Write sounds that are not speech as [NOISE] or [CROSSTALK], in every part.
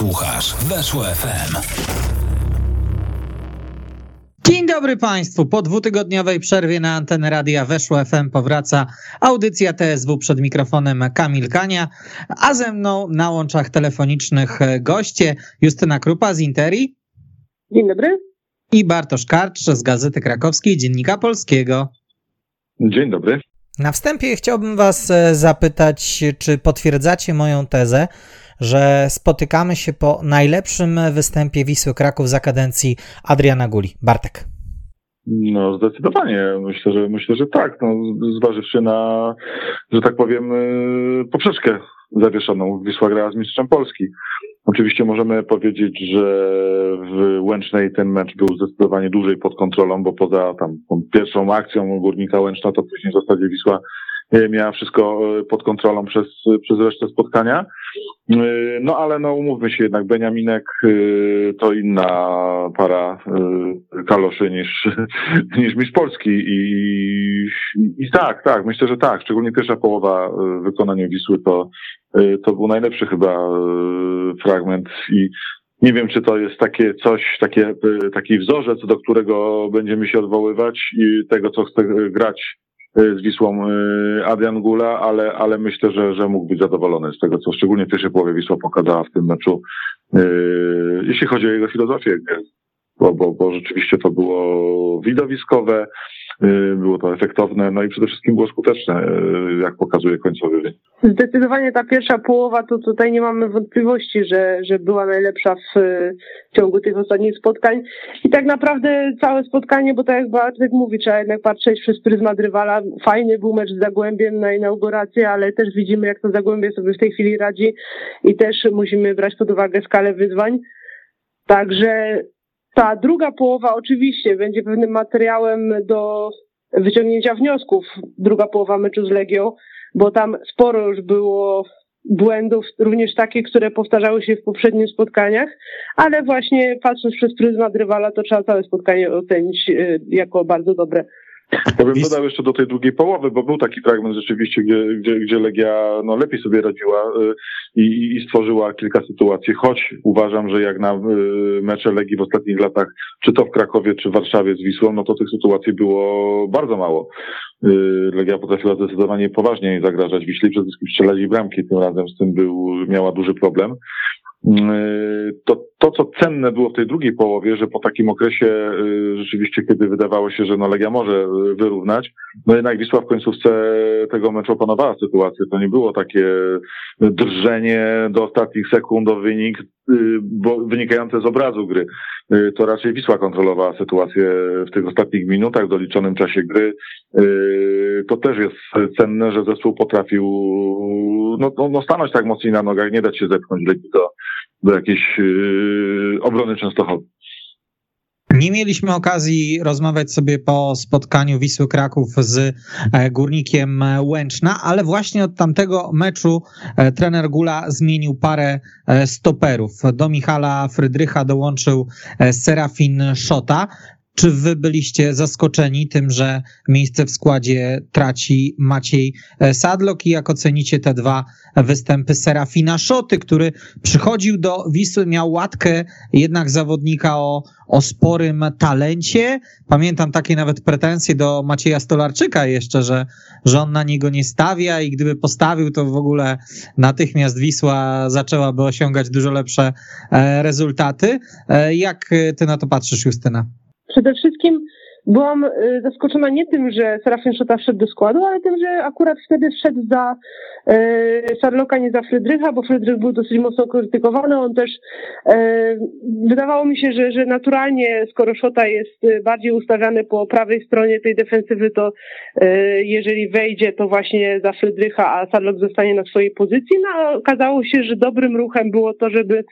Słuchasz Weszło FM. Dzień dobry Państwu. Po dwutygodniowej przerwie na antenę radia Weszło FM powraca audycja TSW przed mikrofonem Kamil Kania, a ze mną na łączach telefonicznych goście Justyna Krupa z Interi. Dzień dobry. I Bartosz Karcz z Gazety Krakowskiej, Dziennika Polskiego. Dzień dobry. Na wstępie chciałbym Was e, zapytać, czy potwierdzacie moją tezę, że spotykamy się po najlepszym występie Wisły Kraków za kadencji Adriana Guli. Bartek. No zdecydowanie. Myślę, że myślę, że tak. No, zważywszy na, że tak powiem, y, poprzeczkę zawieszoną. Wisła grała z mistrzem Polski. Oczywiście możemy powiedzieć, że w Łęcznej ten mecz był zdecydowanie dłużej pod kontrolą, bo poza tam pierwszą akcją Górnika Łęczna, to później w zasadzie Wisła e, miała wszystko e, pod kontrolą przez, przez resztę spotkania. E, no ale no umówmy się jednak, Beniaminek to inna para kaloszy niż, [LAUGHS] niż Mistrz Polski i, i tak, tak, myślę, że tak, szczególnie pierwsza połowa w wykonaniu Wisły to, to był najlepszy chyba fragment i nie wiem, czy to jest takie coś, takie, taki wzorzec, do którego będziemy się odwoływać i tego, co chce grać z Wisłą Adrian Gula, ale, ale myślę, że, że mógł być zadowolony z tego, co szczególnie w pierwszej połowie Wisła pokazała w tym meczu, jeśli chodzi o jego filozofię, bo, bo, bo rzeczywiście to było widowiskowe, Y, było to efektowne, no i przede wszystkim było skuteczne, y, jak pokazuje końcowy wynik. Zdecydowanie ta pierwsza połowa, to tutaj nie mamy wątpliwości, że, że była najlepsza w, w ciągu tych ostatnich spotkań. I tak naprawdę całe spotkanie, bo tak jak Bartek mówi, trzeba jednak patrzeć przez pryzmat rywala. Fajny był mecz z Zagłębiem na inaugurację, ale też widzimy, jak to Zagłębie sobie w tej chwili radzi i też musimy brać pod uwagę skalę wyzwań. Także ta druga połowa oczywiście będzie pewnym materiałem do wyciągnięcia wniosków. Druga połowa meczu z Legią, bo tam sporo już było błędów, również takie, które powtarzały się w poprzednich spotkaniach, ale właśnie patrząc przez pryzmat rywala, to trzeba całe spotkanie ocenić y, jako bardzo dobre. Ja bym dodał jeszcze do tej drugiej połowy, bo był taki fragment rzeczywiście, gdzie, gdzie, gdzie Legia no, lepiej sobie radziła y, i, i stworzyła kilka sytuacji, choć uważam, że jak na y, mecze Legii w ostatnich latach, czy to w Krakowie, czy w Warszawie z Wisłą, no to tych sytuacji było bardzo mało. Y, Legia potrafiła zdecydowanie poważniej zagrażać Wiśle, przede wszystkim strzelać bramki, tym razem z tym był, miała duży problem. Yy, to, to, co cenne było w tej drugiej połowie, że po takim okresie yy, rzeczywiście, kiedy wydawało się, że no Legia może yy, wyrównać, no jednak Wisła w końcówce tego meczu opanowała sytuację. To nie było takie drżenie do ostatnich sekund o wynik, bo wynikające z obrazu gry. To raczej Wisła kontrolowała sytuację w tych ostatnich minutach, w doliczonym czasie gry. To też jest cenne, że zespół potrafił no, no, no stanąć tak mocniej na nogach, nie dać się zepchnąć do, do jakiejś obrony Częstochowy. Nie mieliśmy okazji rozmawiać sobie po spotkaniu Wisły Kraków z e, Górnikiem Łęczna, ale właśnie od tamtego meczu e, trener Gula zmienił parę e, stoperów. Do Michala Frydrycha dołączył Serafin Szota. Czy wy byliście zaskoczeni tym, że miejsce w składzie traci Maciej e, Sadlok i jak ocenicie te dwa występy Serafina Szoty, który przychodził do Wisły, miał łatkę jednak zawodnika o, o sporym talencie. Pamiętam takie nawet pretensje do Macieja Stolarczyka jeszcze, że, że on na niego nie stawia i gdyby postawił, to w ogóle natychmiast Wisła zaczęłaby osiągać dużo lepsze e, rezultaty. E, jak ty na to patrzysz, Justyna? Przede wszystkim byłam y, zaskoczona nie tym, że Serafin Szota wszedł do składu, ale tym, że akurat wtedy wszedł za Szarloka, nie za Frydrycha, bo Frydrych był dosyć mocno krytykowany. On też e, wydawało mi się, że, że naturalnie, skoro Szota jest y, bardziej ustawiany po prawej stronie tej defensywy, to jeżeli wejdzie, to właśnie za Frydrycha, a Sarlok zostanie na swojej pozycji. No, okazało się, że dobrym ruchem było to, żeby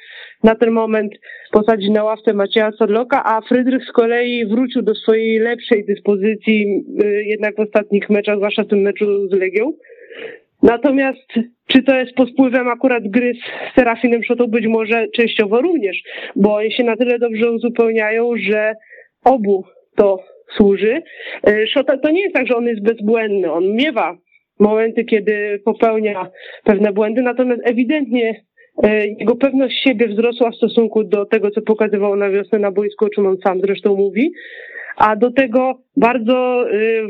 na ten moment posadzić na ławce Macieja Sarloka, a Frydrych z kolei wrócił do swojej lepszej dyspozycji y, jednak w ostatnich meczach, zwłaszcza w tym meczu z Legią. Natomiast czy to jest pod wpływem akurat gry z Serafinem Szotą? Być może częściowo również, bo oni się na tyle dobrze uzupełniają, że obu to służy. Y, Szota to nie jest tak, że on jest bezbłędny. On miewa momenty, kiedy popełnia pewne błędy, natomiast ewidentnie jego pewność siebie wzrosła w stosunku do tego, co pokazywał na wiosnę na boisku, o czym on sam zresztą mówi. A do tego bardzo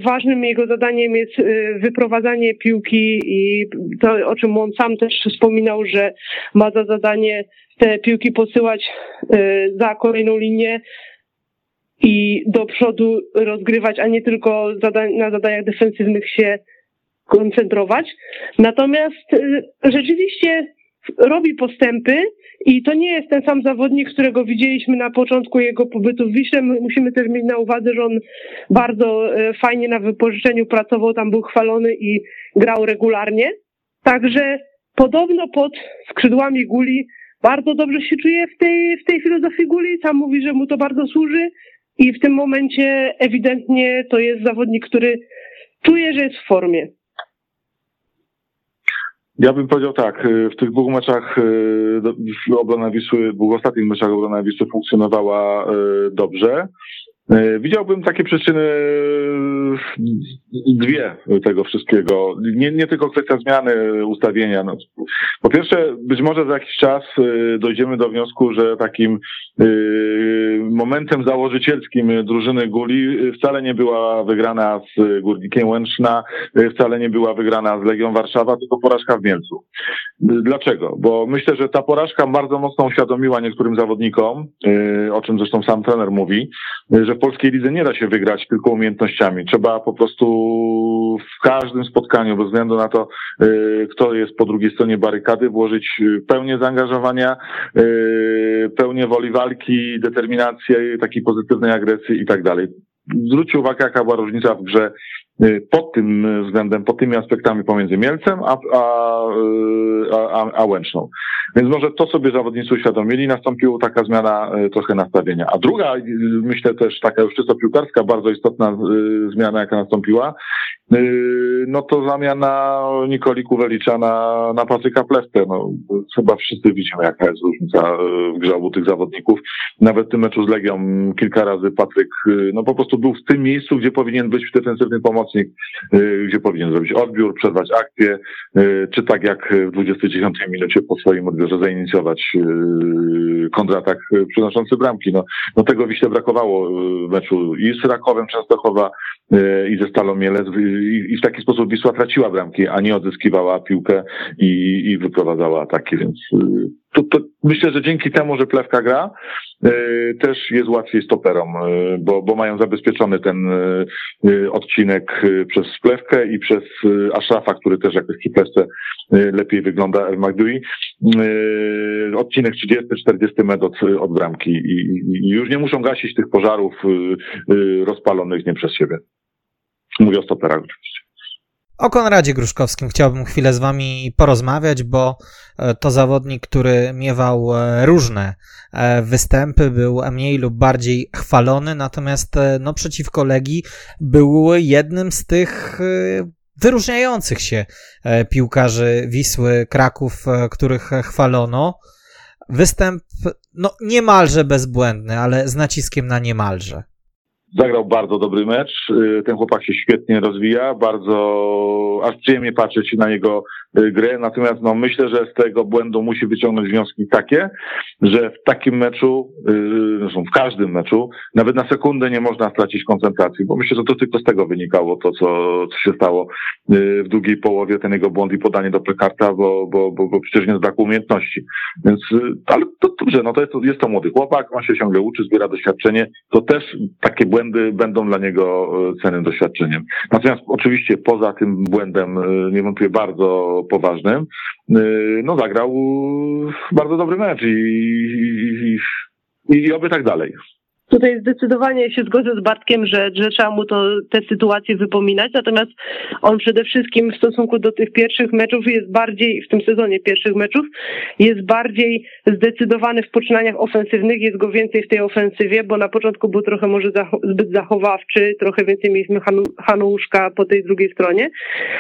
ważnym jego zadaniem jest wyprowadzanie piłki i to, o czym on sam też wspominał, że ma za zadanie te piłki posyłać za kolejną linię, i do przodu rozgrywać, a nie tylko na zadaniach defensywnych się koncentrować. Natomiast rzeczywiście robi postępy i to nie jest ten sam zawodnik, którego widzieliśmy na początku jego pobytu w Wiśle. Musimy też mieć na uwadze, że on bardzo y, fajnie na wypożyczeniu pracował, tam był chwalony i grał regularnie. Także podobno pod skrzydłami Guli bardzo dobrze się czuje w tej, w tej filozofii Guli. Sam mówi, że mu to bardzo służy i w tym momencie ewidentnie to jest zawodnik, który czuje, że jest w formie. Ja bym powiedział tak, y, w tych dwóch meczach y, obrona Wisły, dwóch ostatnich meczach obrona Wisły funkcjonowała y, dobrze. E, widziałbym takie przyczyny dwie tego wszystkiego. Nie, nie tylko kwestia zmiany ustawienia. No, po pierwsze, być może za jakiś czas e, dojdziemy do wniosku, że takim e, momentem założycielskim drużyny Guli wcale nie była wygrana z Górnikiem Łęczna, wcale nie była wygrana z Legią Warszawa, tylko porażka w Mielcu. Dlaczego? Bo myślę, że ta porażka bardzo mocno uświadomiła niektórym zawodnikom, o czym zresztą sam trener mówi, że polskiej lidze nie da się wygrać tylko umiejętnościami. Trzeba po prostu w każdym spotkaniu, bez względu na to, y, kto jest po drugiej stronie barykady, włożyć y, pełnię zaangażowania, y, pełnię woli walki, determinację, takiej pozytywnej agresji i tak dalej. Zwróćcie uwagę, jaka była różnica w grze pod tym względem, pod tymi aspektami pomiędzy Mielcem a, a, a, a Łęczną. Więc może to sobie zawodnicy uświadomili, nastąpiła taka zmiana e, trochę nastawienia. A druga, myślę też taka już czysto piłkarska, bardzo istotna zmiana, jaka nastąpiła, no to zamiana Nikoli Kuwelicza na, na Patryka Plewkę. No, chyba wszyscy widzimy, jaka jest różnica w grze obu tych zawodników. Nawet w tym meczu z Legią kilka razy Patryk, no po prostu był w tym miejscu, gdzie powinien być defensywny pomocnik, gdzie powinien zrobić odbiór, przerwać akcję, czy tak jak w 29 minucie po swoim że zainicjować yy, kontratak przynoszący bramki. No, no tego Wiśle brakowało w meczu i z Rakowem Częstochowa i ze Stalą Mielec i w taki sposób Wisła traciła bramki, a nie odzyskiwała piłkę i, i wyprowadzała ataki, więc yy, to, to myślę, że dzięki temu, że Plewka gra, też jest łatwiej stoperom, bo, bo mają zabezpieczony ten odcinek przez Plewkę i przez Ashrafa, który też jakoś przy Plewce lepiej wygląda El Magdui. Odcinek 30-40 metr od, od bramki i, i, już nie muszą gasić tych pożarów rozpalonych nie przez siebie. Mówię o stoperach oczywiście. O Konradzie Gruszkowskim chciałbym chwilę z Wami porozmawiać, bo e, to zawodnik, który miewał e, różne e, występy, był mniej lub bardziej chwalony, natomiast no, przeciwko Legii był jednym z tych wyróżniających się piłkarzy Wisły Kraków, których chwalono. Występ no, niemalże bezbłędny, ale z naciskiem na niemalże. Zagrał bardzo dobry mecz. Y, ten chłopak się świetnie rozwija. Bardzo aż przyjemnie patrzeć na jego y, grę. Natomiast no, myślę, że z tego błędu musi wyciągnąć wnioski takie, że w takim meczu, y, zresztą w każdym meczu, nawet na sekundę nie można stracić koncentracji, bo myślę, że to tylko z tego wynikało to, co, co się stało w drugiej połowie, ten jego błąd i podanie do plekarta, bo, bo, bo, bo przecież nie z braku umiejętności. Więc, ale to dobrze, no to jest, jest to młody chłopak, on się ciągle uczy, zbiera doświadczenie. To też takie błędy błędy będą dla niego e, cennym doświadczeniem. Natomiast oczywiście poza tym błędem, e, niewątpliwie bardzo poważnym, e, no zagrał bardzo dobry mecz i, i, i, i oby tak dalej. Tutaj zdecydowanie się zgodzę z Bartkiem, że, że trzeba mu to, te sytuacje wypominać, natomiast on przede wszystkim w stosunku do tych pierwszych meczów jest bardziej, w tym sezonie pierwszych meczów, jest bardziej zdecydowany w poczynaniach ofensywnych, jest go więcej w tej ofensywie, bo na początku był trochę może zbyt zachowawczy, trochę więcej mieliśmy Hanuszka po tej drugiej stronie,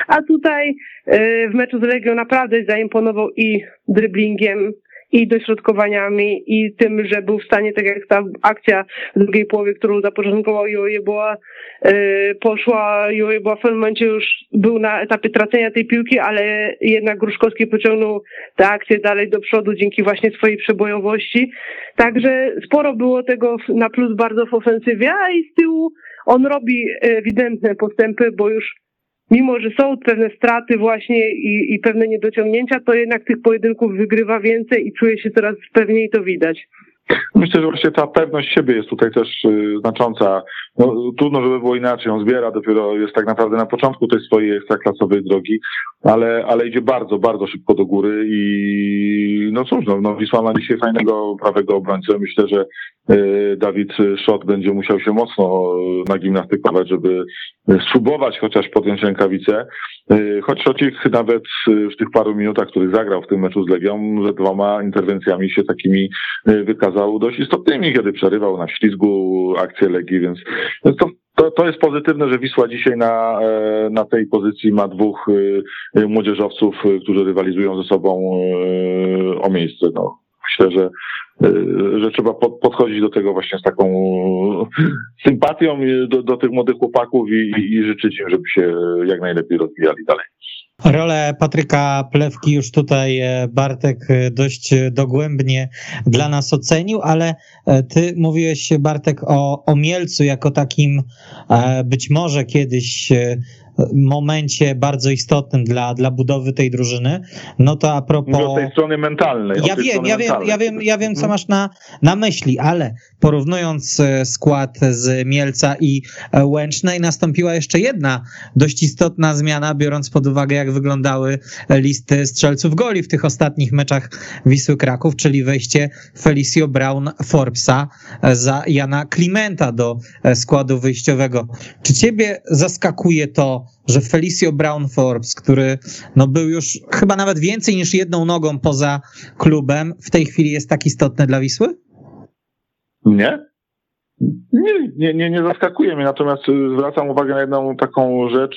a tutaj yy, w meczu z Legią naprawdę zaimponował i dryblingiem, i dośrodkowaniami i tym, że był w stanie, tak jak ta akcja w drugiej połowie, którą zapoczątkował Joje była, yy, poszła, Joje była w pewnym momencie już był na etapie tracenia tej piłki, ale jednak Gruszkowski pociągnął tę akcję dalej do przodu dzięki właśnie swojej przebojowości. Także sporo było tego na plus bardzo w ofensywie, a i z tyłu on robi ewidentne postępy, bo już mimo, że są pewne straty właśnie i, i pewne niedociągnięcia, to jednak tych pojedynków wygrywa więcej i czuje się coraz pewniej to widać. Myślę, że właśnie ta pewność siebie jest tutaj też y, znacząca. No, trudno, żeby było inaczej. On zbiera, dopiero jest tak naprawdę na początku tej swojej ekstraklasowej drogi, ale, ale idzie bardzo, bardzo szybko do góry i no cóż, no, no Wisła ma dzisiaj fajnego prawego obrońcę. Myślę, że Dawid Szot będzie musiał się mocno nagimnastykować, żeby spróbować chociaż podjąć rękawice. Y, choć Szocik nawet w tych paru minutach, których zagrał w tym meczu z Legią, że dwoma interwencjami się takimi wykazał dość istotnymi, kiedy przerywał na ślizgu akcję Legii, więc to, to, to jest pozytywne, że Wisła dzisiaj na, e, na tej pozycji ma dwóch młodzieżowców, którzy rywalizują ze sobą o miejsce. No, myślę, że że trzeba podchodzić do tego właśnie z taką sympatią do, do tych młodych chłopaków i, i życzyć im, żeby się jak najlepiej rozwijali dalej. Rolę Patryka Plewki już tutaj e, Bartek e, dość dogłębnie dla nas ocenił, ale e, ty mówiłeś Bartek o, o Mielcu jako takim być może kiedyś momencie bardzo istotnym dla, dla budowy tej drużyny. No to a propos. Mówię o tej strony mentalnej. Ja wiem, ja wiem, ja wiem, ja wiem, co mhm. masz na, na myśli, ale porównując e, skład z Mielca i e, Łęcznej, nastąpiła jeszcze jedna dość istotna zmiana, biorąc pod uwagę, jak wyglądały listy strzelców goli w tych ostatnich meczach Wisły Kraków, czyli wejście Felicio Brown Forbesa e, za Jana Klimenta do składu wyjściowego. Czy ciebie zaskakuje to, że Felicio Brown Forbes, który no był już chyba nawet więcej niż jedną nogą poza klubem, w tej chwili jest tak istotny dla Wisły? Nie. Nie, nie, nie, nie zaskakuje mnie, natomiast y, zwracam uwagę na jedną taką rzecz,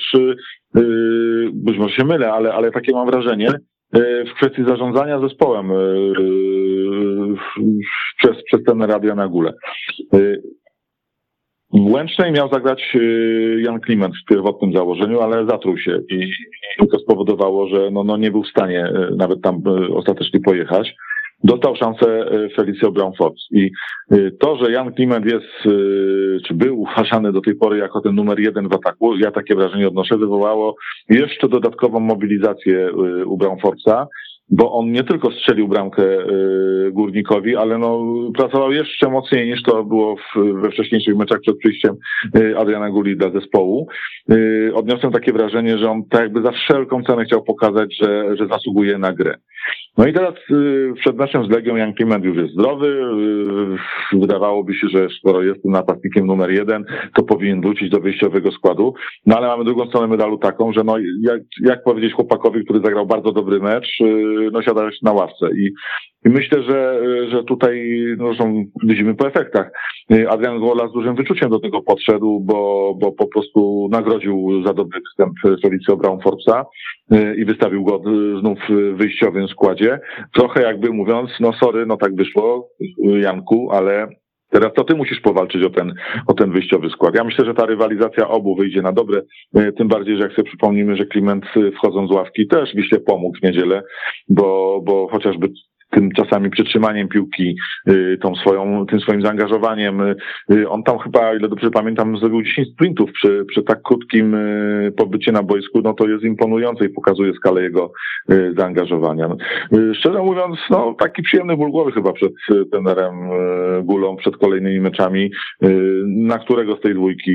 yy, być może się mylę, ale, ale takie mam wrażenie, yy, w kwestii zarządzania zespołem yy, przez, przez ten radia na górę. Łęcznej miał zagrać y, Jan Kliment w pierwotnym założeniu, ale zatruł się i, to spowodowało, że no, no nie był w stanie y, nawet tam y, ostatecznie pojechać. Dostał szansę Felicio Brownford i to, że Jan Kliment jest, czy był uważany do tej pory jako ten numer jeden w ataku, ja takie wrażenie odnoszę, wywołało jeszcze dodatkową mobilizację u Brownforda bo on nie tylko strzelił bramkę y, Górnikowi, ale no, pracował jeszcze mocniej niż to było w, we wcześniejszych meczach przed przyjściem y, Adriana Guli dla zespołu. Y, odniosłem takie wrażenie, że on tak jakby za wszelką cenę chciał pokazać, że, że zasługuje na grę. No i teraz przed meczem z Legią Jan Kliment już jest zdrowy. Wydawałoby się, że skoro jest napastnikiem numer jeden, to powinien wrócić do wyjściowego składu. No ale mamy drugą stronę medalu taką, że no jak, jak powiedzieć chłopakowi, który zagrał bardzo dobry mecz, no siadałeś na ławce i, i myślę, że, że tutaj, no zresztą widzimy po efektach, Adrian Gola z dużym wyczuciem do tego podszedł, bo, bo po prostu nagrodził za dobry występ Felicio Brown Forbesa y, i wystawił go znów w wyjściowym składzie. Trochę jakby mówiąc, no sorry, no tak wyszło, Janku, ale Teraz to ty musisz powalczyć o ten, o ten wyjściowy skład. Ja myślę, że ta rywalizacja obu wyjdzie na dobre, e, tym bardziej, że jak sobie przypomnimy, że Kliment e, wchodząc z ławki też Wiśle pomógł w niedzielę, bo, bo chociażby tym czasami przytrzymaniem piłki, y, tą swoją, tym swoim zaangażowaniem. Y, on tam chyba, ile dobrze pamiętam, zrobił 10 sprintów przy, przy tak krótkim y, pobycie na boisku, no to jest imponujące i pokazuje skalę jego zaangażowania. Szczerze mówiąc, no taki przyjemny ból głowy chyba przed tenerem Gulą, przed kolejnymi meczami, na którego z tej dwójki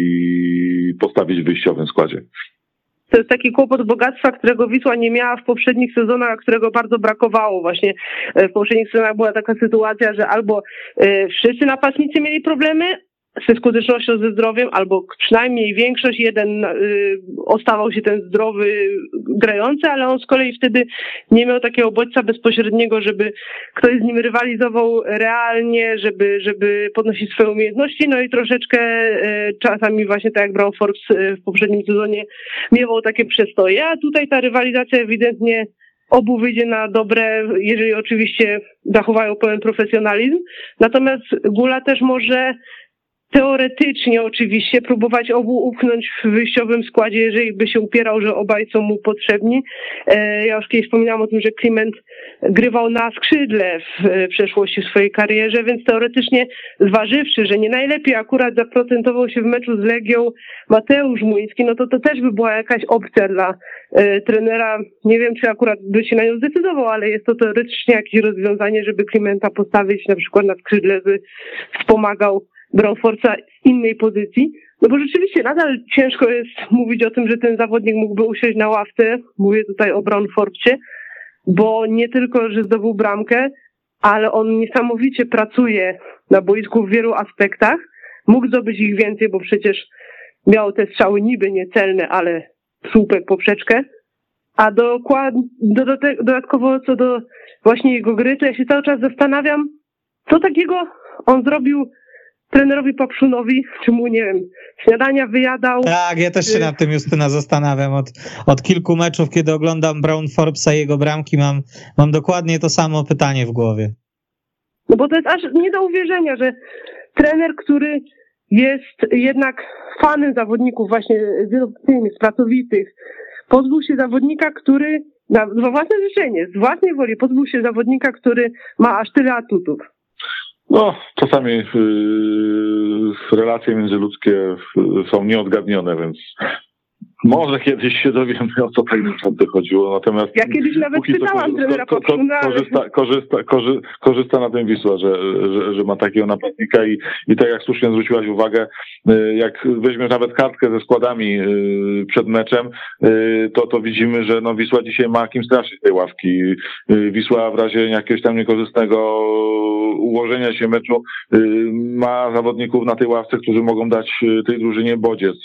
postawić w wyjściowym składzie. To jest taki kłopot bogactwa, którego Wisła nie miała w poprzednich sezonach, którego bardzo brakowało. Właśnie e, w poprzednich sezonach była taka sytuacja, że albo e, wszyscy napastnicy mieli problemy, skutecznością, ze zdrowiem, albo przynajmniej większość, jeden y, ostawał się ten zdrowy, grający, ale on z kolei wtedy nie miał takiego bodźca bezpośredniego, żeby ktoś z nim rywalizował realnie, żeby, żeby podnosić swoje umiejętności, no i troszeczkę y, czasami właśnie tak jak Brown Forbes y, w poprzednim sezonie miewał takie przestoje, a tutaj ta rywalizacja ewidentnie obu wyjdzie na dobre, jeżeli oczywiście zachowają pełen profesjonalizm. Natomiast Gula też może teoretycznie oczywiście próbować obu upchnąć w wyjściowym składzie, jeżeli by się upierał, że obaj są mu potrzebni. E, ja już kiedyś wspominałam o tym, że Kliment grywał na skrzydle w przeszłości w swojej karierze, więc teoretycznie zważywszy, że nie najlepiej akurat zaprocentował się w meczu z Legią Mateusz Młyński, no to to też by była jakaś opcja dla e, trenera. Nie wiem, czy akurat by się na nią zdecydował, ale jest to teoretycznie jakieś rozwiązanie, żeby Klimenta postawić na przykład na skrzydle, by wspomagał Brownforca z innej pozycji. No bo rzeczywiście nadal ciężko jest mówić o tym, że ten zawodnik mógłby usiąść na ławce. Mówię tutaj o Brownforcie, bo nie tylko, że zdobył bramkę, ale on niesamowicie pracuje na boisku w wielu aspektach. Mógł zdobyć ich więcej, bo przecież miał te strzały niby niecelne, ale słupek poprzeczkę. A dokład, do, do te, dodatkowo co do właśnie jego gry, to ja się cały czas zastanawiam, co takiego on zrobił trenerowi Papszunowi, czy mu, nie wiem, śniadania wyjadał. Tak, ja też się nad tym Justyna zastanawiam. Od, od kilku meczów, kiedy oglądam Brown Forbesa i jego bramki, mam, mam dokładnie to samo pytanie w głowie. No bo to jest aż nie do uwierzenia, że trener, który jest jednak fanem zawodników właśnie z pracowitych, pozbył się zawodnika, który na, na własne życzenie, z własnej woli pozbył się zawodnika, który ma aż tyle atutów. No, czasami yy, relacje międzyludzkie są nieodgadnione, więc może kiedyś się dowiemy, o co tak naprawdę chodziło. Natomiast ja kiedyś nawet pytałam trenera ko, ko, korzysta, korzysta, korzy, korzysta na tym Wisła, że, że, że ma takiego napastnika i, i tak jak słusznie zwróciłaś uwagę, y, jak weźmiesz nawet kartkę ze składami y, przed meczem, y, to, to widzimy, że no Wisła dzisiaj ma kim straszyć tej ławki. Wisła w razie jakiegoś tam niekorzystnego ułożenia się meczu ma zawodników na tej ławce, którzy mogą dać tej drużynie bodziec.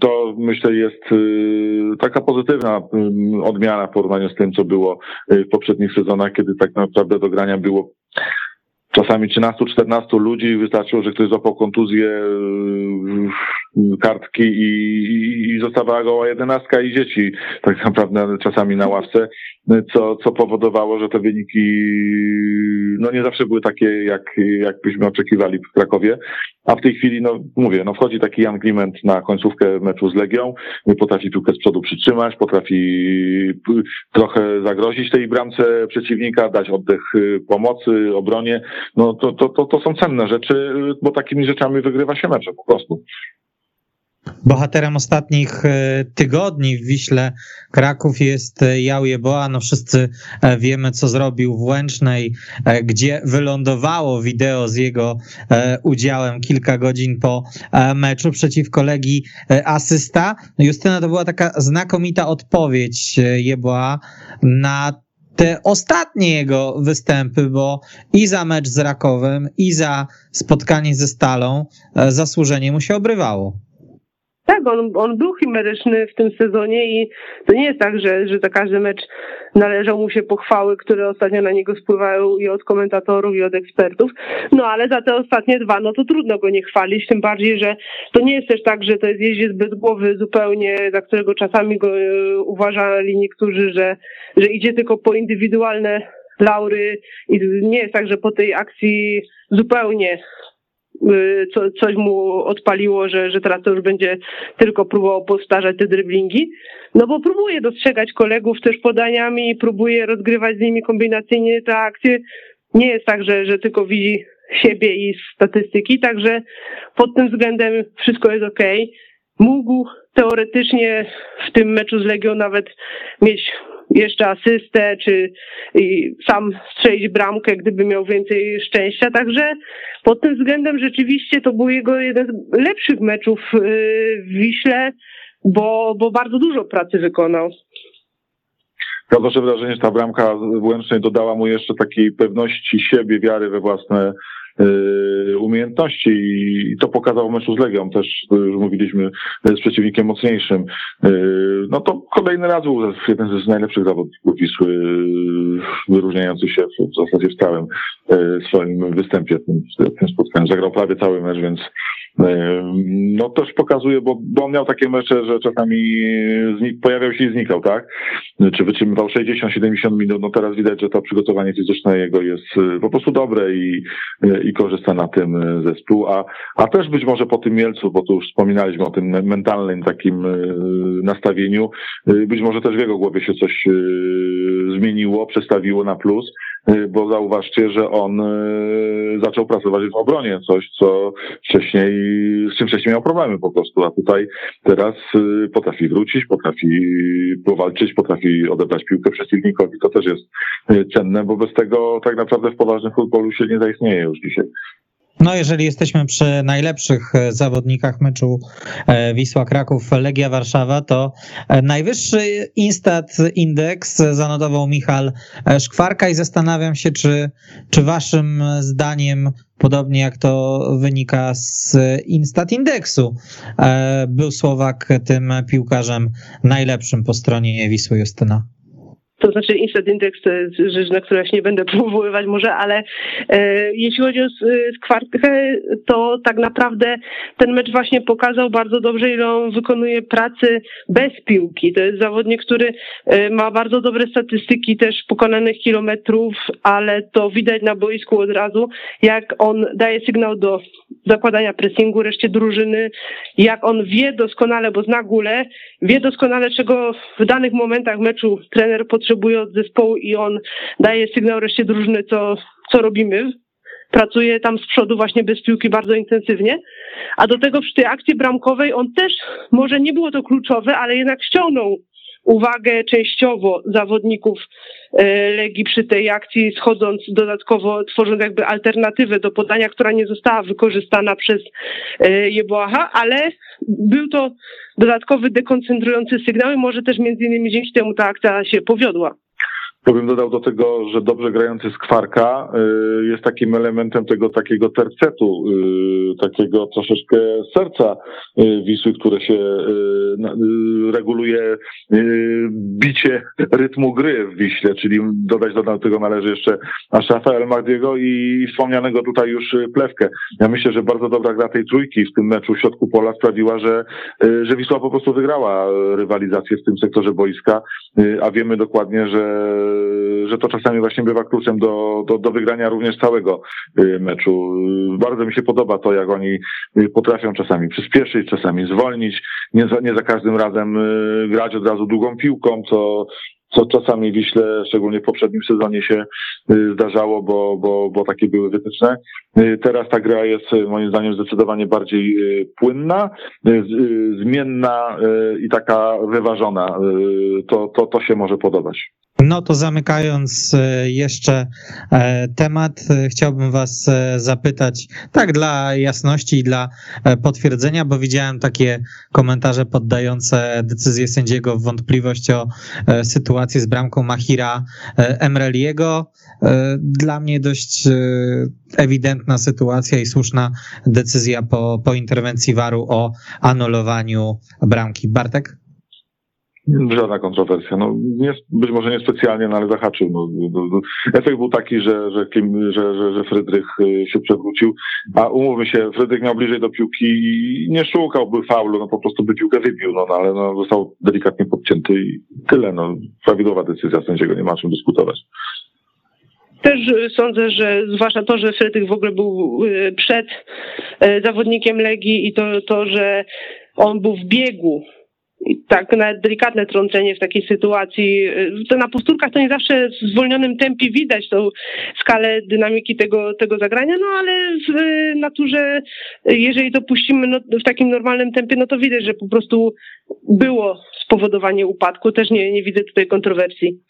To myślę jest y, taka pozytywna y, odmiana w porównaniu z tym, co było y, w poprzednich sezonach, kiedy tak naprawdę do grania było czasami 13-14 ludzi, wystarczyło, że ktoś złapał kontuzję, kartki i, i zostawała goła jedenastka i dzieci tak naprawdę czasami na ławce, co, co powodowało, że te wyniki no nie zawsze były takie, jak, jak byśmy oczekiwali w Krakowie. A w tej chwili, no mówię, no wchodzi taki Jan Kliment na końcówkę meczu z Legią, potrafi piłkę z przodu przytrzymać, potrafi trochę zagrozić tej bramce przeciwnika, dać oddech pomocy, obronie. No to, to, to, to są cenne rzeczy, bo takimi rzeczami wygrywa się mecze po prostu. Bohaterem ostatnich e, tygodni w Wiśle Kraków jest e, Jał Jeboa. No wszyscy e, wiemy, co zrobił w Łęcznej, gdzie wylądowało wideo z jego udziałem kilka godzin po meczu przeciwko Legii asysta. No Justyna, to była taka znakomita odpowiedź Jeboa na te ostatnie jego występy, bo i za mecz z Rakowem, i za spotkanie ze Stalą zasłużenie mu się obrywało. Tak, on, on był chimeryczny w tym sezonie i to nie jest tak, że, że za każdy mecz należą mu się pochwały, które ostatnio na niego spływają i od komentatorów, i od ekspertów. No ale za te ostatnie dwa, no to trudno go nie chwalić, tym bardziej, że to nie jest też tak, że to jest jeździec bez głowy zupełnie, za którego czasami go e, uważali niektórzy, że, że idzie tylko po indywidualne laury i nie jest tak, że po tej akcji zupełnie co, coś mu odpaliło, że, że teraz to już będzie tylko próbował powtarzać te dryblingi. No bo próbuje dostrzegać kolegów też podaniami, próbuje rozgrywać z nimi kombinacyjnie te akcje. Nie jest tak, że, że tylko widzi siebie i statystyki, także pod tym względem wszystko jest ok. Mógł teoretycznie w tym meczu z Legią nawet mieć jeszcze asystę, czy sam strzelić bramkę, gdyby miał więcej szczęścia. Także pod tym względem rzeczywiście to był jego jeden z lepszych meczów y, w Wiśle, bo, bo bardzo dużo pracy wykonał. Ja odnoszę wrażenie, że ta bramka Łęcznej dodała mu jeszcze takiej pewności siebie, wiary we własne umiejętności i to pokazał meczu z Legią, też już mówiliśmy z przeciwnikiem mocniejszym. Y, no to kolejny raz był jeden z najlepszych zawodników Wisły, y, wyróżniający się w zasadzie w całym swoim występie w tym, w tym spotkaniu. Zagrał prawie cały mecz, więc No też pokazuje, bo, bo on miał takie mecze, że czasami pojawiał się i znikał, tak? Czy wytrzymywał 60-70 minut, no teraz widać, że to przygotowanie fizyczne jego jest po prostu dobre i, i korzysta na tym zespół, a, a też być może po tym Mielcu, bo tu już wspominaliśmy o tym mentalnym takim nastawieniu, być może też w jego głowie się coś zmieniło, przestawiło na plus, Y, bo zauważcie, że on y, zaczął pracować w obronie, coś co wcześniej, z czym wcześniej miał problemy po prostu, a tutaj teraz y, potrafi wrócić, potrafi powalczyć, potrafi odebrać piłkę przeciwnikowi, to też jest cenne, bo bez tego tak naprawdę w poważnym futbolu się nie zaistnieje już dzisiaj. No, jeżeli jesteśmy przy najlepszych e, zawodnikach meczu e, Wisła Kraków Legia Warszawa, to e, najwyższy Instat Index zanotował Michal Szkwarka i zastanawiam się, czy, czy waszym zdaniem, podobnie jak to wynika z Instat Indeksu, był Słowak tym piłkarzem najlepszym po stronie Wisły Justyna? To znaczy Instant Index to jest rzecz, na którą się nie będę [LAUGHS] powoływać może, ale e, jeśli chodzi o skwartkę, to tak naprawdę ten mecz właśnie pokazał bardzo dobrze, ile on wykonuje pracy bez piłki. To jest zawodnik, który e, ma bardzo dobre statystyki też pokonanych kilometrów, ale to widać na boisku od razu, jak on daje sygnał do zakładania pressingu reszcie drużyny, jak on wie doskonale, bo zna gulę, wie doskonale, czego w danych momentach meczu trener potrzebuje od zespołu i on daje sygnał reszcie drużyny, co, co robimy. Pracuje tam z przodu właśnie bez piłki bardzo intensywnie. A do tego przy tej akcji bramkowej on też, może nie było to kluczowe, ale jednak ściągnął uwagę częściowo zawodników e, Legii przy tej akcji, schodząc dodatkowo, tworząc jakby alternatywę do podania, która nie została wykorzystana przez e, Jeboacha, ale był to dodatkowy dekoncentrujący sygnał i może też między innymi dzięki temu ta akcja się powiodła. To bym dodał do tego, że dobrze grający skwarka y, jest takim elementem tego takiego tercetu, y, takiego troszeczkę serca y, Wisły, które się reguluje bicie rytmu gry w Wiśle, czyli dodać do tego należy jeszcze Ashafa El Mahdiego i wspomnianego tutaj już Plewkę. Ja myślę, że bardzo dobra gra tej trójki w tym meczu w środku pola sprawiła, że, że Wisła po prostu wygrała rywalizację w tym sektorze boiska, a wiemy dokładnie, że że to czasami właśnie bywa kluczem do, do, do wygrania również całego y, meczu. Bardzo mi się podoba to, jak oni y, potrafią czasami przyspieszyć, czasami zwolnić, nie za, nie za każdym razem y, grać od razu długą piłką, co, co czasami Wiśle, szczególnie w poprzednim sezonie się zdarzało, bo, bo, bo takie były wytyczne. Teraz ta gra jest moim zdaniem zdecydowanie bardziej płynna, zmienna i taka wyważona. To, to, to się może podobać. No to zamykając e, jeszcze e, temat, e, chciałbym Was zapytać, tak dla jasności i dla potwierdzenia, bo widziałem takie komentarze poddające decyzję sędziego w wątpliwość o sytuację z bramką Mahira Emreliego. Dla mnie dość ewidentna sytuacja i słuszna decyzja po, po interwencji waru o anulowaniu bramki. Bartek? Żadna kontrowersja. No, nie, być może niespecjalnie, no ale zahaczył. No, no, no, efekt był taki, że, że, że, że, że Frydrych y, się przewrócił, a umówmy się, Frydrych miał bliżej do piłki i nie szukałby faulu, no po prostu by piłkę wybił, no, no ale no, został delikatnie podcięty i tyle. No, prawidłowa decyzja sędziego, nie ma czym dyskutować. Też y, sądzę, że zwłaszcza to, że Frydrych w ogóle był y, przed zawodnikiem Legii i to, to że on był w biegu tak nawet delikatne trącenie w takiej sytuacji. To na powtórkach to nie zawsze w zwolnionym tempie widać tą skalę dynamiki tego, tego zagrania, no ale w naturze, jeżeli to puścimy no, w takim normalnym tempie, no to widać, że po prostu było spowodowanie upadku. Też nie, nie widzę tutaj kontrowersji.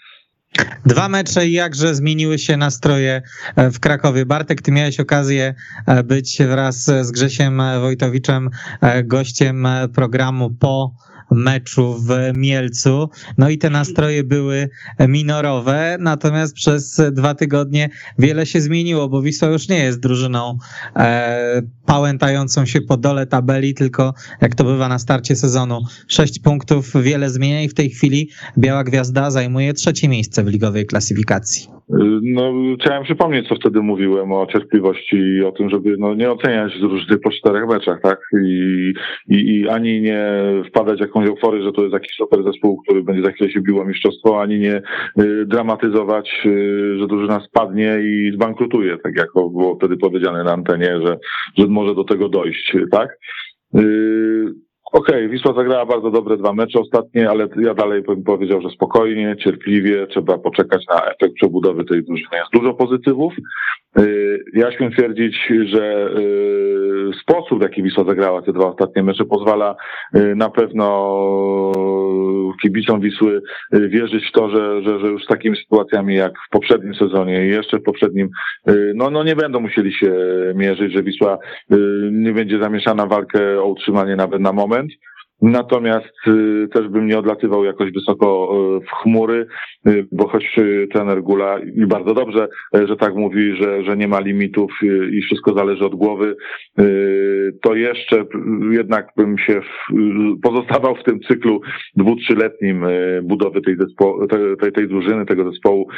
Dwa mecze i jakże zmieniły się nastroje e, w Krakowie. Bartek, ty miałeś okazję e, być wraz z Grzesiem Wojtowiczem e, gościem programu po meczu w Mielcu. No i te nastroje były minorowe, natomiast przez dwa tygodnie wiele się zmieniło, bo Wisła już nie jest drużyną e, pałętającą się po dole tabeli, tylko jak to bywa na starcie sezonu, sześć punktów, wiele zmienia i w tej chwili Biała Gwiazda zajmuje trzecie miejsce w ligowej klasyfikacji. No, chciałem przypomnieć, co wtedy mówiłem o cierpliwości i o tym, żeby no, nie oceniać różnych po czterech meczach, tak? I, i, I ani nie wpadać w jakąś euforię, że to jest jakiś super zespół, który będzie za chwilę się biło mistrzostwo, ani nie y, dramatyzować, y, że drużyna spadnie i zbankrutuje, tak jak było wtedy powiedziane na antenie, że, że może do tego dojść, tak? Y, Okej, okay, Wisła zagrała bardzo dobre dwa mecze ostatnie, ale ja dalej bym powiedział, że spokojnie, cierpliwie, trzeba poczekać na efekt przebudowy tej drużyny. Jest dużo pozytywów. Y, ja śmiem twierdzić, że y, sposób, w jaki Wisła zagrała te dwa ostatnie mecze, pozwala y, na pewno kibicom Wisły wierzyć w to, że, że, że już z takimi sytuacjami jak w poprzednim sezonie i jeszcze w poprzednim, no, no nie będą musieli się mierzyć, że Wisła nie będzie zamieszana w walkę o utrzymanie nawet na moment. Natomiast y, też bym nie odlatywał jakoś wysoko y, w chmury, y, bo choć trener Gula i bardzo dobrze, że tak mówi, że, że nie ma limitów i wszystko zależy od głowy, to jeszcze jednak bym się pozostawał w tym cyklu dwu, trzyletnim budowy tej, zespo, tej, tej drużyny, tego zespołu,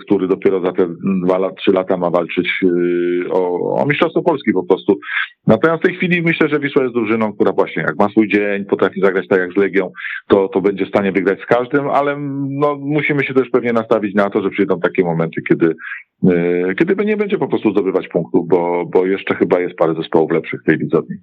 który dopiero za te dwa lat, trzy lata ma walczyć o, o Mistrzostwo Polski po prostu. Natomiast w tej chwili myślę, że Wisła jest drużyną, która właśnie jak ma swój dzień, potrafi zagrać tak jak z Legią, to, to będzie w stanie wygrać z każdym, ale no, musimy się też pewnie nastawić na to, że przyjdą takie momenty, kiedy, yy, kiedy nie będzie po prostu zdobywać punktów, bo, bo jeszcze chyba jest parę zespołów lepszych w tej widzowni.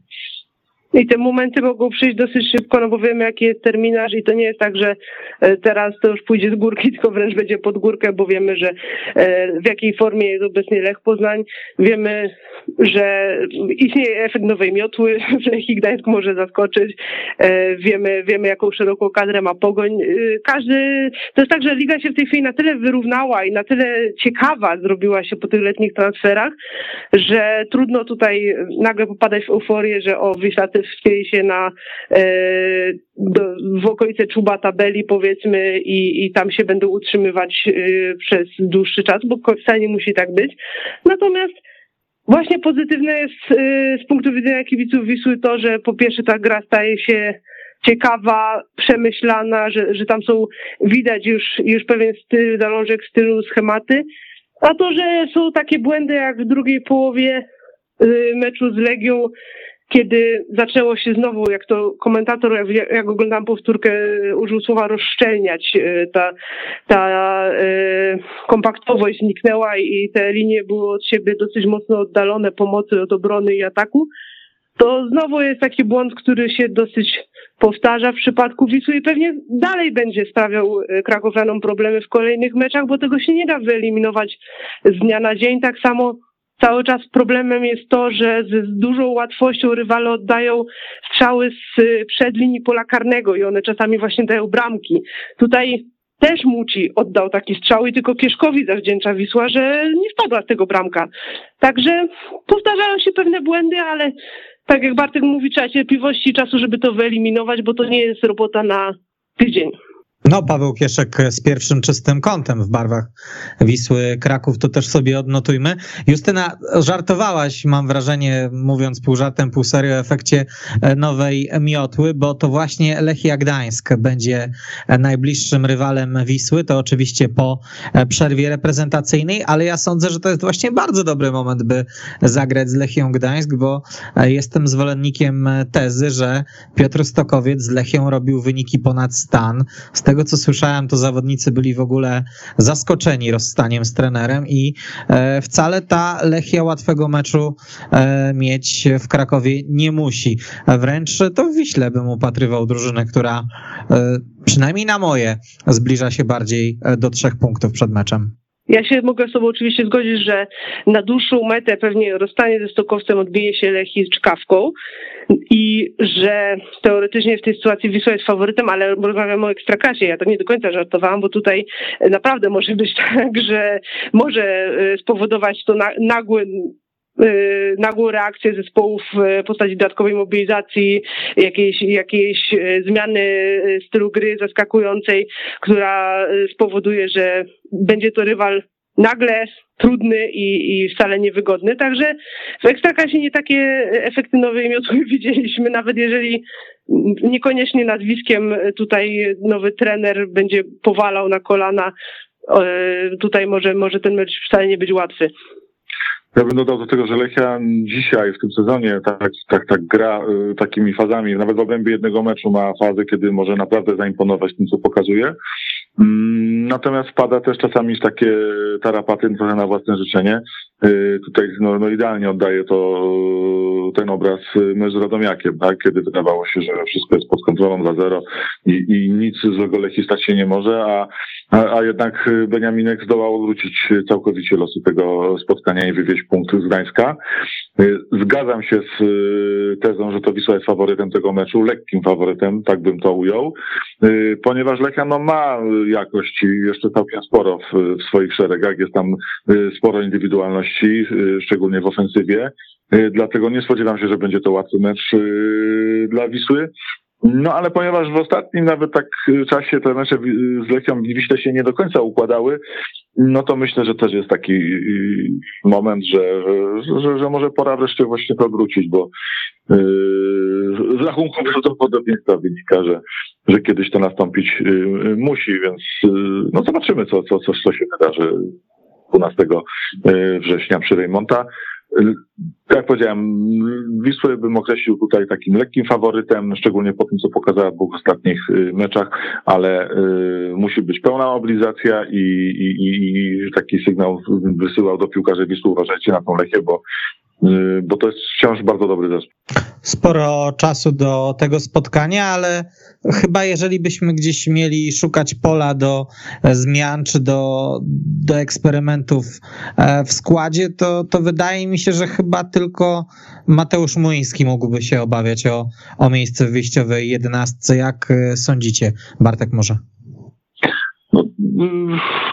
I te momenty mogą przyjść dosyć szybko, no bo wiemy jaki jest terminarz i to nie jest tak, że e, teraz to już pójdzie z górki, [LAUGHS] tylko wręcz będzie pod górkę, bo wiemy, że e, w jakiej formie jest obecnie Lech Poznań. Wiemy, że istnieje efekt nowej miotły, [LAUGHS] w Lech Gdańsk może zaskoczyć. E, wiemy, wiemy jaką szeroką kadrę ma Pogoń. Każdy, to jest tak, że Liga się w tej chwili na tyle wyrównała i na tyle ciekawa zrobiła się po tych letnich transferach, że trudno tutaj nagle popadać w euforię, że o, wyślaty wspięli się na e, do, w okolice czuba tabeli powiedzmy i, i tam się będą utrzymywać e, przez dłuższy czas, bo wcale nie musi tak być. Natomiast Właśnie pozytywne jest e, z punktu widzenia kibiców Wisły to, że po pierwsze ta gra staje się ciekawa, przemyślana, że, że tam są, widać już, już pewien styl, zalążek stylu, schematy, a to, że są takie błędy jak w drugiej połowie meczu z Legią, kiedy zaczęło się znowu, jak to komentator, jak, jak oglądam powtórkę, użył słowa rozszczelniać, e, ta, ta e, kompaktowość zniknęła i te linie były od siebie dosyć mocno oddalone pomocy od obrony i ataku, to znowu jest taki błąd, który się dosyć powtarza w przypadku Wisły i pewnie dalej będzie sprawiał e, Krakowianom problemy w kolejnych meczach, bo tego się nie da wyeliminować z dnia na dzień. Tak samo Cały czas problemem jest to, że z dużą łatwością rywale oddają strzały z przed linii pola karnego i one czasami właśnie dają bramki. Tutaj też Muci oddał taki strzał i tylko Kieszkowi zawdzięcza Wisła, że nie wpadła z tego bramka. Także powtarzają się pewne błędy, ale tak jak Bartek mówi, trzeba cierpliwości czasu, żeby to wyeliminować, bo to nie jest robota na tydzień. No, Paweł Kieszek z pierwszym czystym kątem w barwach Wisły Kraków, to też sobie odnotujmy. Justyna, żartowałaś, mam wrażenie, mówiąc pół żartem, pół serio, o efekcie e, nowej miotły, bo to właśnie Lechia Gdańsk będzie najbliższym rywalem Wisły, to oczywiście po e, przerwie reprezentacyjnej, ale ja sądzę, że to jest właśnie bardzo dobry moment, by zagrać z Lechią Gdańsk, bo e, jestem zwolennikiem tezy, że Piotr Stokowiec z Lechią robił wyniki ponad stan. Z tego, co słyszałem, to zawodnicy byli w ogóle zaskoczeni rozstaniem z trenerem i e, wcale ta Lechia łatwego meczu e, mieć w Krakowie nie musi. Wręcz to w Wiśle bym upatrywał drużynę, która e, przynajmniej na moje zbliża się bardziej do trzech punktów przed meczem. Ja się mogę z Tobą oczywiście zgodzić, że na dłuższą metę pewnie rozstanie ze Stokowcem odbije się Lechii z Czkawką i że teoretycznie w tej sytuacji Wisła jest faworytem, ale rozmawiamy o ekstraklasie. Ja tak nie do końca żartowałam, bo tutaj naprawdę może być [LAUGHS] tak, że może e, spowodować to nagły Y, nagłą reakcję zespołów w postaci dodatkowej mobilizacji, jakiejś, jakiejś y, zmiany y, stylu gry zaskakującej, która spowoduje, że będzie to rywal nagle trudny i, i wcale niewygodny. Także w Ekstraklasie nie takie efekty nowej miotły [LAUGHS] widzieliśmy, nawet jeżeli niekoniecznie nazwiskiem tutaj nowy trener będzie powalał na kolana tutaj może, może ten mecz wcale nie być łatwy. Ja bym dodał do tego, że Lechia dzisiaj w tym sezonie tak, tak, tak gra y, takimi fazami. Nawet w obrębie jednego meczu ma fazę, kiedy może naprawdę zaimponować tym, co pokazuje. Mm, natomiast wpada też czasami takie tarapaty trochę na własne życzenie. Y, tutaj no, no idealnie oddaje to ten obraz mecz z Radomiakiem, tak? kiedy wydawało się, że wszystko jest pod kontrolą 2-0 i, i nic złego Lechii stać się nie może, a, a, a jednak Beniaminek zdołał wrócić całkowicie losu tego spotkania i wywieźć punkt z Gdańska. Y, zgadzam się z y, tezą, że to Wisła jest faworytem tego meczu, lekkim faworytem, tak bym to ujął, ponieważ Lechia no, ma jakość jeszcze całkiem sporo w, w swoich szeregach, jest tam sporo indywidualności Y, szczególnie w ofensywie. Y, dlatego nie spodziewam się, że będzie to łatwy mecz y, dla Wisły. No ale ponieważ w ostatnim nawet tak czasie te mecze z Lechią Wiśle się nie do końca układały, no to myślę, że też jest taki moment, że, że, że może pora wreszcie właśnie to bo yy, z rachunku prawdopodobieństwa wynika, że, że kiedyś to nastąpić musi, więc no zobaczymy, co, co, co, się wydarzy 12 e, września przy Reymonta. Tak jak powiedziałem, Wisłę bym określił tutaj takim lekkim faworytem, szczególnie po tym, co pokazała w dwóch ostatnich e, meczach, ale y, musi być pełna mobilizacja i, i, i, taki sygnał wysyłał do piłkarzy Wisły, uważajcie na tą Lechię, bo Y, bo to jest wciąż bardzo dobry zespół. Sporo czasu do tego spotkania, ale chyba jeżeli byśmy gdzieś mieli szukać pola do zmian czy do, do eksperymentów e, w składzie, to, to wydaje mi się, że chyba tylko Mateusz Młyński mógłby się obawiać o, o miejsce w wyjściowej jedenastce. Jak e, sądzicie, Bartek może? No,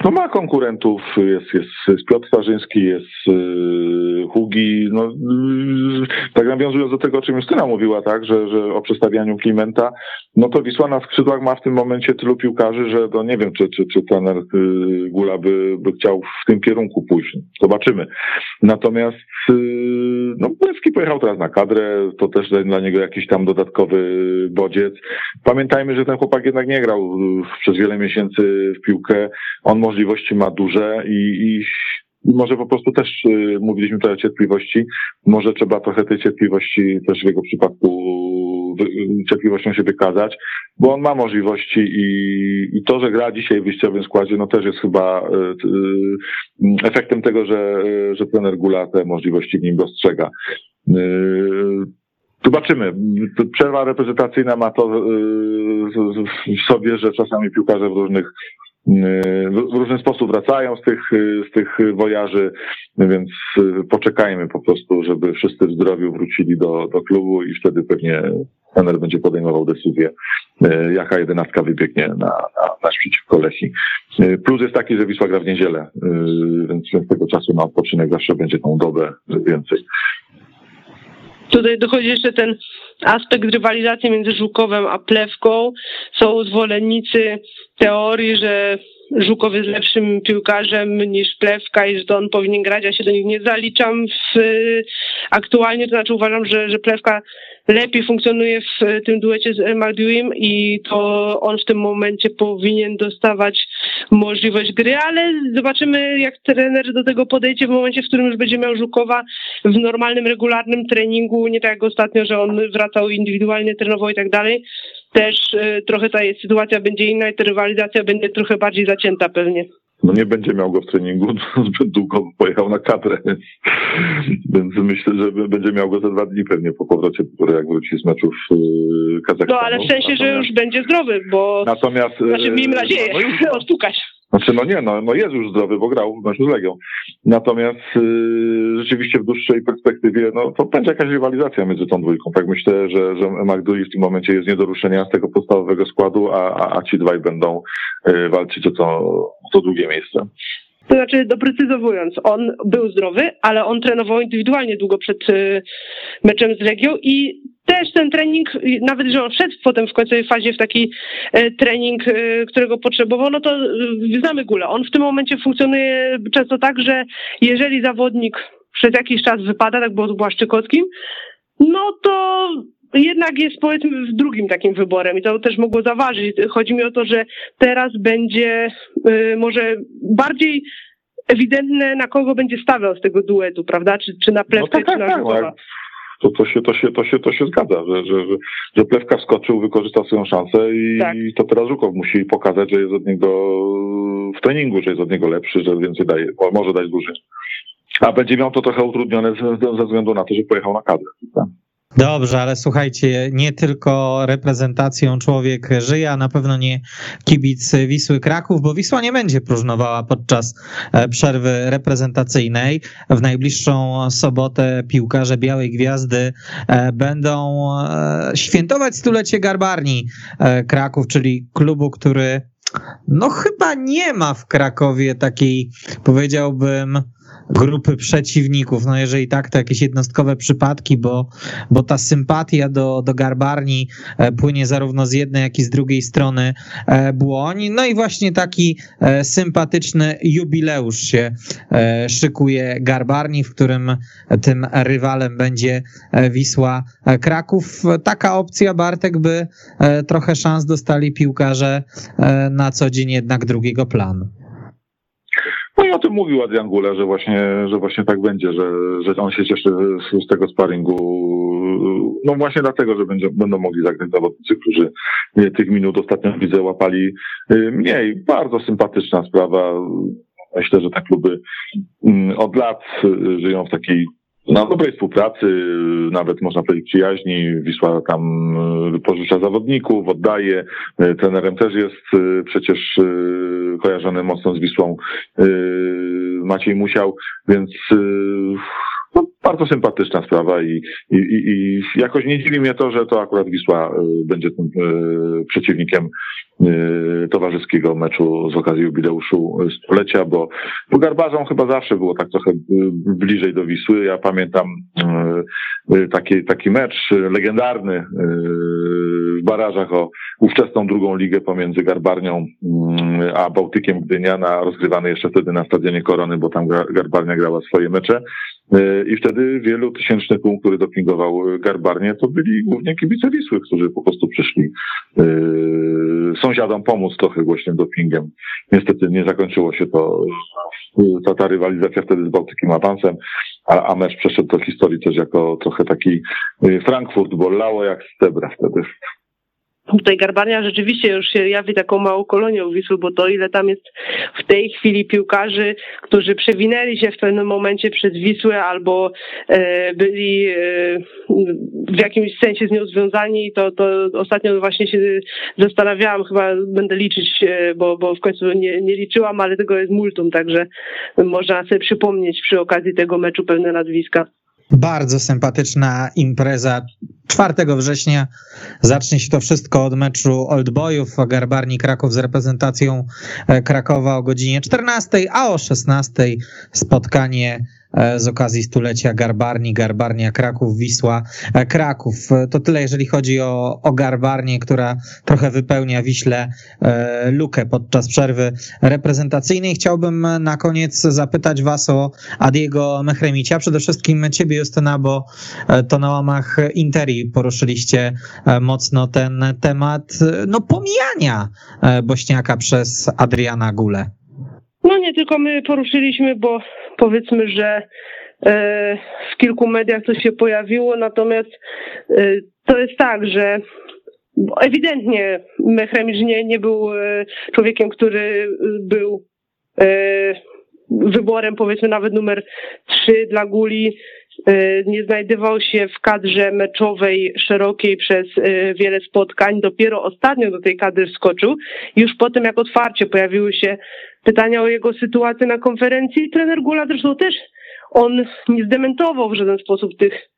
no ma konkurentów, jest, jest, Piotr Starzyński, jest yy, Hugi, no yy, tak nawiązując do tego, o czym Justyna mówiła, tak, że, że o przestawianiu Klimenta, no to Wisła na skrzydłach ma w tym momencie tylu piłkarzy, że to nie wiem, czy, czy, czy trener yy, Gula by, by chciał w tym kierunku pójść. Zobaczymy. Natomiast no Błęski pojechał teraz na kadrę, to też dla niego jakiś tam dodatkowy bodziec. Pamiętajmy, że ten chłopak jednak nie grał przez wiele miesięcy w piłkę. On możliwości ma duże i, i może po prostu też y, mówiliśmy tutaj o cierpliwości. Może trzeba trochę tej cierpliwości też w jego przypadku cierpliwością się wykazać, bo on ma możliwości i, i to, że gra dzisiaj w wyjściowym składzie, no też jest chyba y, y, efektem tego, że, że trener Gula te możliwości w nim dostrzega. Zobaczymy. Przerwa reprezentacyjna ma to w sobie, że czasami piłkarze w różnych w różny sposób wracają z tych, z tych wojaży, więc poczekajmy po prostu, żeby wszyscy w zdrowiu wrócili do, do klubu i wtedy pewnie trener będzie podejmował decyzję, jaka jedenastka wybiegnie na, na, na przeciwko Lechii. Plus jest taki, że Wisła gra w niedzielę, więc tego czasu na odpoczynek zawsze będzie tą dobę więcej. Tutaj dochodzi jeszcze ten aspekt rywalizacji między Żukowem a Plewką. Są zwolennicy teorii, że Żukow jest lepszym piłkarzem niż Plewka i że to on powinien grać. Ja się do nich nie zaliczam w, aktualnie, to znaczy uważam, że, że Plewka lepiej funkcjonuje w tym duecie z Maldiwim i to on w tym momencie powinien dostawać możliwość gry, ale zobaczymy jak trener do tego podejdzie w momencie, w którym już będzie miał Żukowa w normalnym, regularnym treningu, nie tak jak ostatnio, że on wracał indywidualnie, trenował i tak dalej. Też y, trochę ta sytuacja będzie inna i ta rywalizacja będzie trochę bardziej zacięta pewnie no nie będzie miał go w treningu, [LAUGHS] zbyt długo pojechał na kadrę, więc myślę, że będzie miał go za dwa dni pewnie po powrocie, jak wróci z meczów Kazachstanu. No ale w sensie, natomiast, że już będzie zdrowy, bo natomiast, znaczy miejmy nadzieję, no już, [LAUGHS] odpukać. Znaczy, no nie, no, no jest już zdrowy, bo grał w meczu z Legią. Natomiast yy, rzeczywiście w dłuższej perspektywie, no to będzie jakaś rywalizacja między tą dwójką. Tak myślę, że, że McDuy w tym momencie jest nie do ruszenia z tego podstawowego składu, a, a, a ci dwaj będą yy, walczyć o to, o to drugie miejsce. To znaczy, doprecyzowując, on był zdrowy, ale on trenował indywidualnie długo przed y, meczem z Legią i też ten trening, nawet że on wszedł potem w końcowej fazie w taki e, trening, e, którego potrzebował, no to e, znamy Gula. On w tym momencie funkcjonuje często tak, że jeżeli zawodnik przez jakiś czas wypada, tak było z Błaszczykowskim, no to jednak jest powiedzmy drugim takim wyborem i to też mogło zaważyć. Chodzi mi o to, że teraz będzie y, może bardziej ewidentne, na kogo będzie stawiał z tego duetu, prawda? Czy, czy na plewkę, no tak, czy na tak, tak. To, to, się, to, się, to, się, to się zgadza, że, że, że, Plewka wskoczył, wykorzystał swoją szansę i Tak. to teraz Żukow musi pokazać, że jest od niego w treningu, że jest od niego lepszy, że więcej daje, mo- może dać dłużej. A będzie miał to trochę utrudnione ze, ze względu na to, że pojechał na kadrę. Tak? Dobrze, ale słuchajcie, nie tylko reprezentacją człowiek żyje, a na pewno nie kibic Wisły Kraków, bo Wisła nie będzie próżnowała podczas e, przerwy reprezentacyjnej. W najbliższą sobotę piłkarze Białej Gwiazdy e, będą e, świętować stulecie Garbarni Kraków, czyli klubu, który no chyba nie ma w Krakowie takiej, powiedziałbym, grupy przeciwników. No jeżeli tak, to jakieś jednostkowe przypadki, bo, bo ta sympatia do, do Garbarni e, płynie zarówno z jednej, jak i z drugiej strony e, Błoń. No i właśnie taki e, sympatyczny jubileusz się szykuje Garbarni, w którym tym rywalem będzie Wisła Kraków. Taka opcja, Bartek, by trochę szans dostali piłkarze na co dzień jednak drugiego planu. Mówił Adrian Gula, że właśnie, że właśnie tak będzie, że, że on się cieszy z, z tego sparingu. No właśnie dlatego, że będzie, będą mogli zagrać zawodnicy, którzy tych minut ostatnio widzę łapali y, mniej. Bardzo sympatyczna sprawa. Myślę, że te kluby mm, od lat y, żyją w takiej na dobrej współpracy, nawet można powiedzieć przyjaźni. Wisła tam y, pożycza zawodników, oddaje. Y, Trenerem też jest y, przecież kojarzony mocno z Wisłą Maciej Musiał, więc no, bardzo sympatyczna sprawa i, i, i, jakoś nie dziwi mnie to, że to akurat Wisła y, będzie tym y, przeciwnikiem y, towarzyskiego meczu z okazji jubileuszu stulecia, bo, bo Garbarzom chyba zawsze było tak trochę bliżej do Wisły. Ja pamiętam taki, taki mecz legendarny w barażach o ówczesną drugą ligę pomiędzy Garbarnią a Bałtykiem Gdynia, na, rozgrywany jeszcze wtedy na stadionie Korony, bo tam Gar- Garbarnia grała swoje mecze. I wtedy wielu tysięczny tłum, który dopingował y, Garbarnię, to byli głównie kibice Wisły, którzy po prostu przyszli y, sąsiadom pomóc trochę głośnym dopingiem. Niestety nie zakończyło się to, y, ta, ta rywalizacja wtedy z Bałtykiem awansem, a, a mecz przeszedł do historii też jako trochę taki Frankfurt, bo lało jak z Tebra wtedy. Tutaj Garbania rzeczywiście już się jawi taką małą kolonią Wisły, bo to ile tam jest w tej chwili piłkarzy, którzy przewinęli się w pewnym momencie przez Wisłę albo e, byli e, w jakimś sensie z nią związani, to, to ostatnio właśnie się zastanawiałam, chyba będę liczyć, e, bo, bo w końcu nie, nie liczyłam, ale tego jest multum, także można sobie przypomnieć przy okazji tego meczu pewne nazwiska. Bardzo sympatyczna impreza. 4 września zacznie się to wszystko od meczu Old Boyów, Garbarni Kraków z reprezentacją e, Krakowa o godzinie 14, a o 16 spotkanie z okazji stulecia Garbarni, Garbarnia Kraków, Wisła e, Kraków. E, To tyle, jeżeli chodzi o, o Garbarnię, która trochę wypełnia Wiśle e, lukę podczas przerwy reprezentacyjnej. Chciałbym na koniec zapytać was o Adiego Mechremicia, przede wszystkim ciebie Justyna, bo e, to na łamach Interi poruszyliście e, mocno ten temat e, no pomijania e, Bośniaka przez Adriana Gulę. No nie tylko my poruszyliśmy, bo powiedzmy, że e, w kilku mediach to się pojawiło, natomiast e, to jest tak, że ewidentnie Mechremicz nie, nie był e, człowiekiem, który był wyborem powiedzmy nawet numer trzy dla Guli. E, Nie znajdował się w kadrze meczowej szerokiej przez e, wiele spotkań. Dopiero ostatnio do tej kadry wskoczył. Już potem, jak otwarcie pojawiły się pytania o jego sytuację na konferencji, trener Gula zresztą też on nie zdementował w żaden sposób tych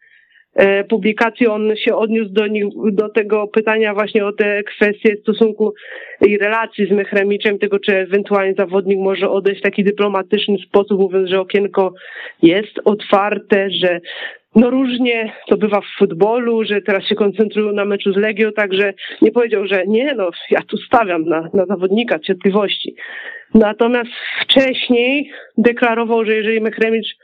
publikacji. On się odniósł do nich, do tego pytania właśnie o te kwestie stosunku i relacji z Mechremiczem, tego czy ewentualnie zawodnik może odejść w taki dyplomatyczny sposób, mówiąc, że okienko jest otwarte, że no różnie to bywa w futbolu, że teraz się koncentrują na meczu z Legią, także nie powiedział, że nie, no ja tu stawiam na, na zawodnika cierpliwości. Natomiast wcześniej deklarował, że jeżeli Mechremicz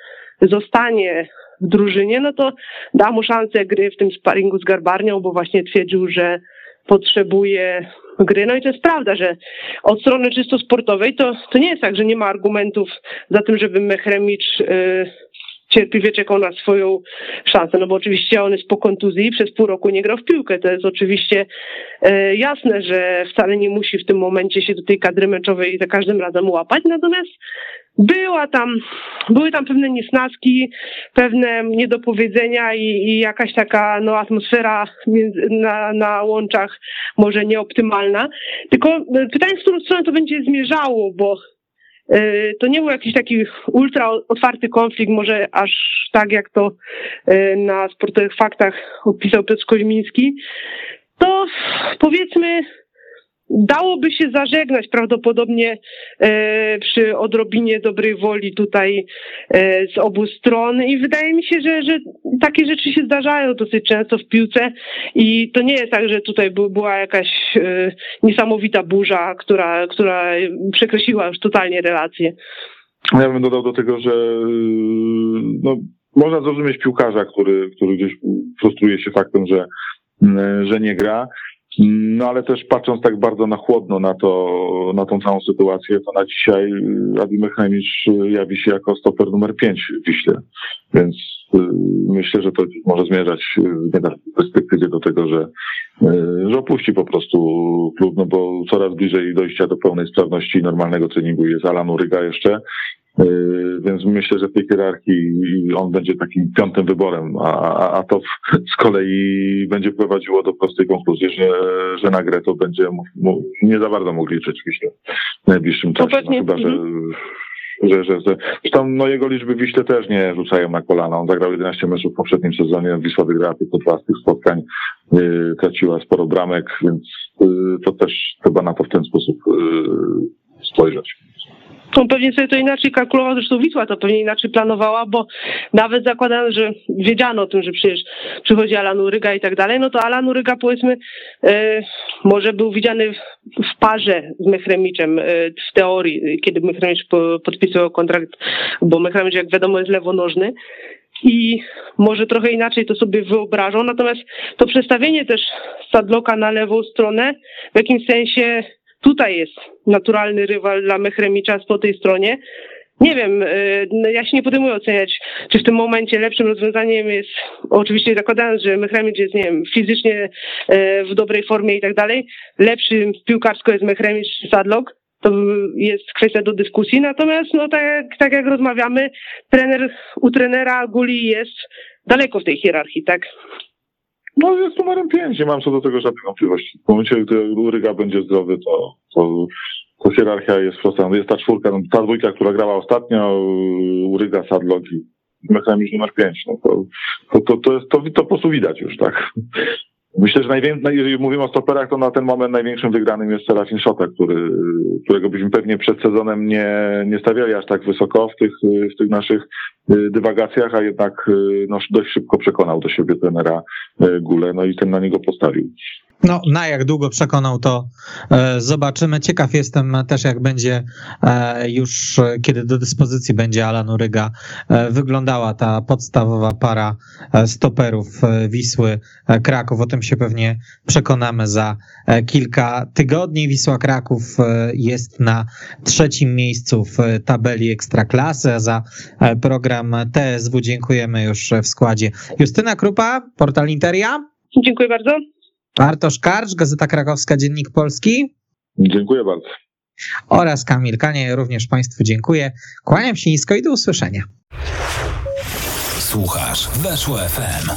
zostanie w drużynie, no to da mu szansę gry w tym sparingu z Garbarnią, bo właśnie twierdził, że potrzebuje gry. No i to jest prawda, że od strony czysto sportowej to, to nie jest tak, że nie ma argumentów za tym, żeby Mechremicz y, cierpliwie czekał na swoją szansę, no bo oczywiście on jest po kontuzji przez pół roku nie grał w piłkę. To jest oczywiście e, jasne, że wcale nie musi w tym momencie się do tej kadry meczowej za każdym razem łapać, natomiast była tam, były tam pewne niesnaski, pewne niedopowiedzenia i, i jakaś taka no, atmosfera na, na łączach może nieoptymalna. Tylko e, pytanie, w którą stronę to będzie zmierzało, bo to nie był jakiś taki ultra otwarty konflikt, może aż tak jak to e, na sportowych faktach opisał Piotr Koźmiński. To powiedzmy dałoby się zażegnać prawdopodobnie e, przy odrobinie dobrej woli tutaj e, z obu stron i wydaje mi się, że, że takie rzeczy się zdarzają dosyć często w piłce i to nie jest tak, że tutaj by, była jakaś e, niesamowita burza, która, która przekreśliła już totalnie relacje. Ja bym dodał do tego, że no, można zrozumieć piłkarza, który, który gdzieś frustruje się faktem, że, że nie gra. No ale też patrząc tak bardzo na chłodno na to, na tą całą sytuację, to na dzisiaj Adi Mechemicz jawi się jako stoper numer 5 w Wiśle. Więc y, myślę, że to może zmierzać w perspektywie do tego, że, y, że opuści po prostu klub, no bo coraz bliżej dojścia do pełnej sprawności normalnego treningu jest Alan Uryga jeszcze. Yy, więc myślę, że w tej hierarchii on będzie takim piątym wyborem, a, a to z kolei będzie prowadziło do prostej konkluzji, że, że na grę to będzie nie za bardzo mógł liczyć myślę, w najbliższym czasie. No, chyba, że, mhm. że, że, że Zresztą no, jego liczby w Wiśle też nie rzucają na kolana. On zagrał 11 meczów w poprzednim sezonie, Wisła wygrała tylko dwa z tych spotkań, yy, traciła sporo bramek, więc yy, to też chyba na to w ten sposób yy, spojrzeć on pewnie sobie to inaczej kalkulował, zresztą Wisła to pewnie inaczej planowała, bo nawet zakładając, że wiedziano o tym, że przecież przychodzi Alan Uryga i tak dalej, no to Alan Uryga powiedzmy e, może był widziany w, w parze z Mechremiczem e, w teorii, kiedy Mechremicz po, podpisywał kontrakt, bo Mechremicz jak wiadomo jest lewonożny i może trochę inaczej to sobie wyobrażą, natomiast to przestawienie też Sadloka na lewą stronę w jakimś sensie tutaj jest naturalny rywal dla Mechremicza po tej stronie. Nie wiem, y, no ja się nie podejmuję oceniać, czy w tym momencie lepszym rozwiązaniem jest, oczywiście zakładając, że Mechremicz jest, nie wiem, fizycznie y, w dobrej formie i tak dalej, lepszym piłkarsko jest Mechremicz czy Sadlok, to jest kwestia do dyskusji. Natomiast, no tak, tak jak rozmawiamy, trener, u trenera Guli jest daleko w tej hierarchii, tak? No jest numerem 5, nie mam co do tego żadnych wątpliwości. W momencie, gdy Uryga będzie zdrowy, to, to, to hierarchia jest prosta. Jest ta czwórka, no, ta dwójka, która grała ostatnio, Uryga, Sadlog i mechanizm numer 5. No to, to, to, to, jest, to, to po prostu widać już, tak. Myślę, że najwięcej, jeżeli mówimy o stoperach, to na ten moment największym wygranym jest Serafin Szota, który, którego byśmy pewnie przed sezonem nie, nie stawiali aż tak wysoko w tych, w tych naszych y, dywagacjach, a jednak y, no, dość szybko przekonał do siebie trenera y, Gule, no i ten na niego postawił. No, na jak długo przekonał, to e, zobaczymy. Ciekaw jestem też, jak będzie e, już, kiedy do dyspozycji będzie Alan Uryga, e, wyglądała ta podstawowa para stoperów Wisły Kraków. O tym się pewnie przekonamy za kilka tygodni. Wisła Kraków jest na trzecim miejscu w tabeli Ekstraklasy. Za program TSW dziękujemy już w składzie Justyna Krupa, portal Interia. Dziękuję bardzo. Bartosz Karcz, Gazeta Krakowska, Dziennik Polski. Dziękuję bardzo. Oraz Kamil Kanie, również Państwu dziękuję. Kłaniam się nisko i do usłyszenia. Słuchasz, weszło FM.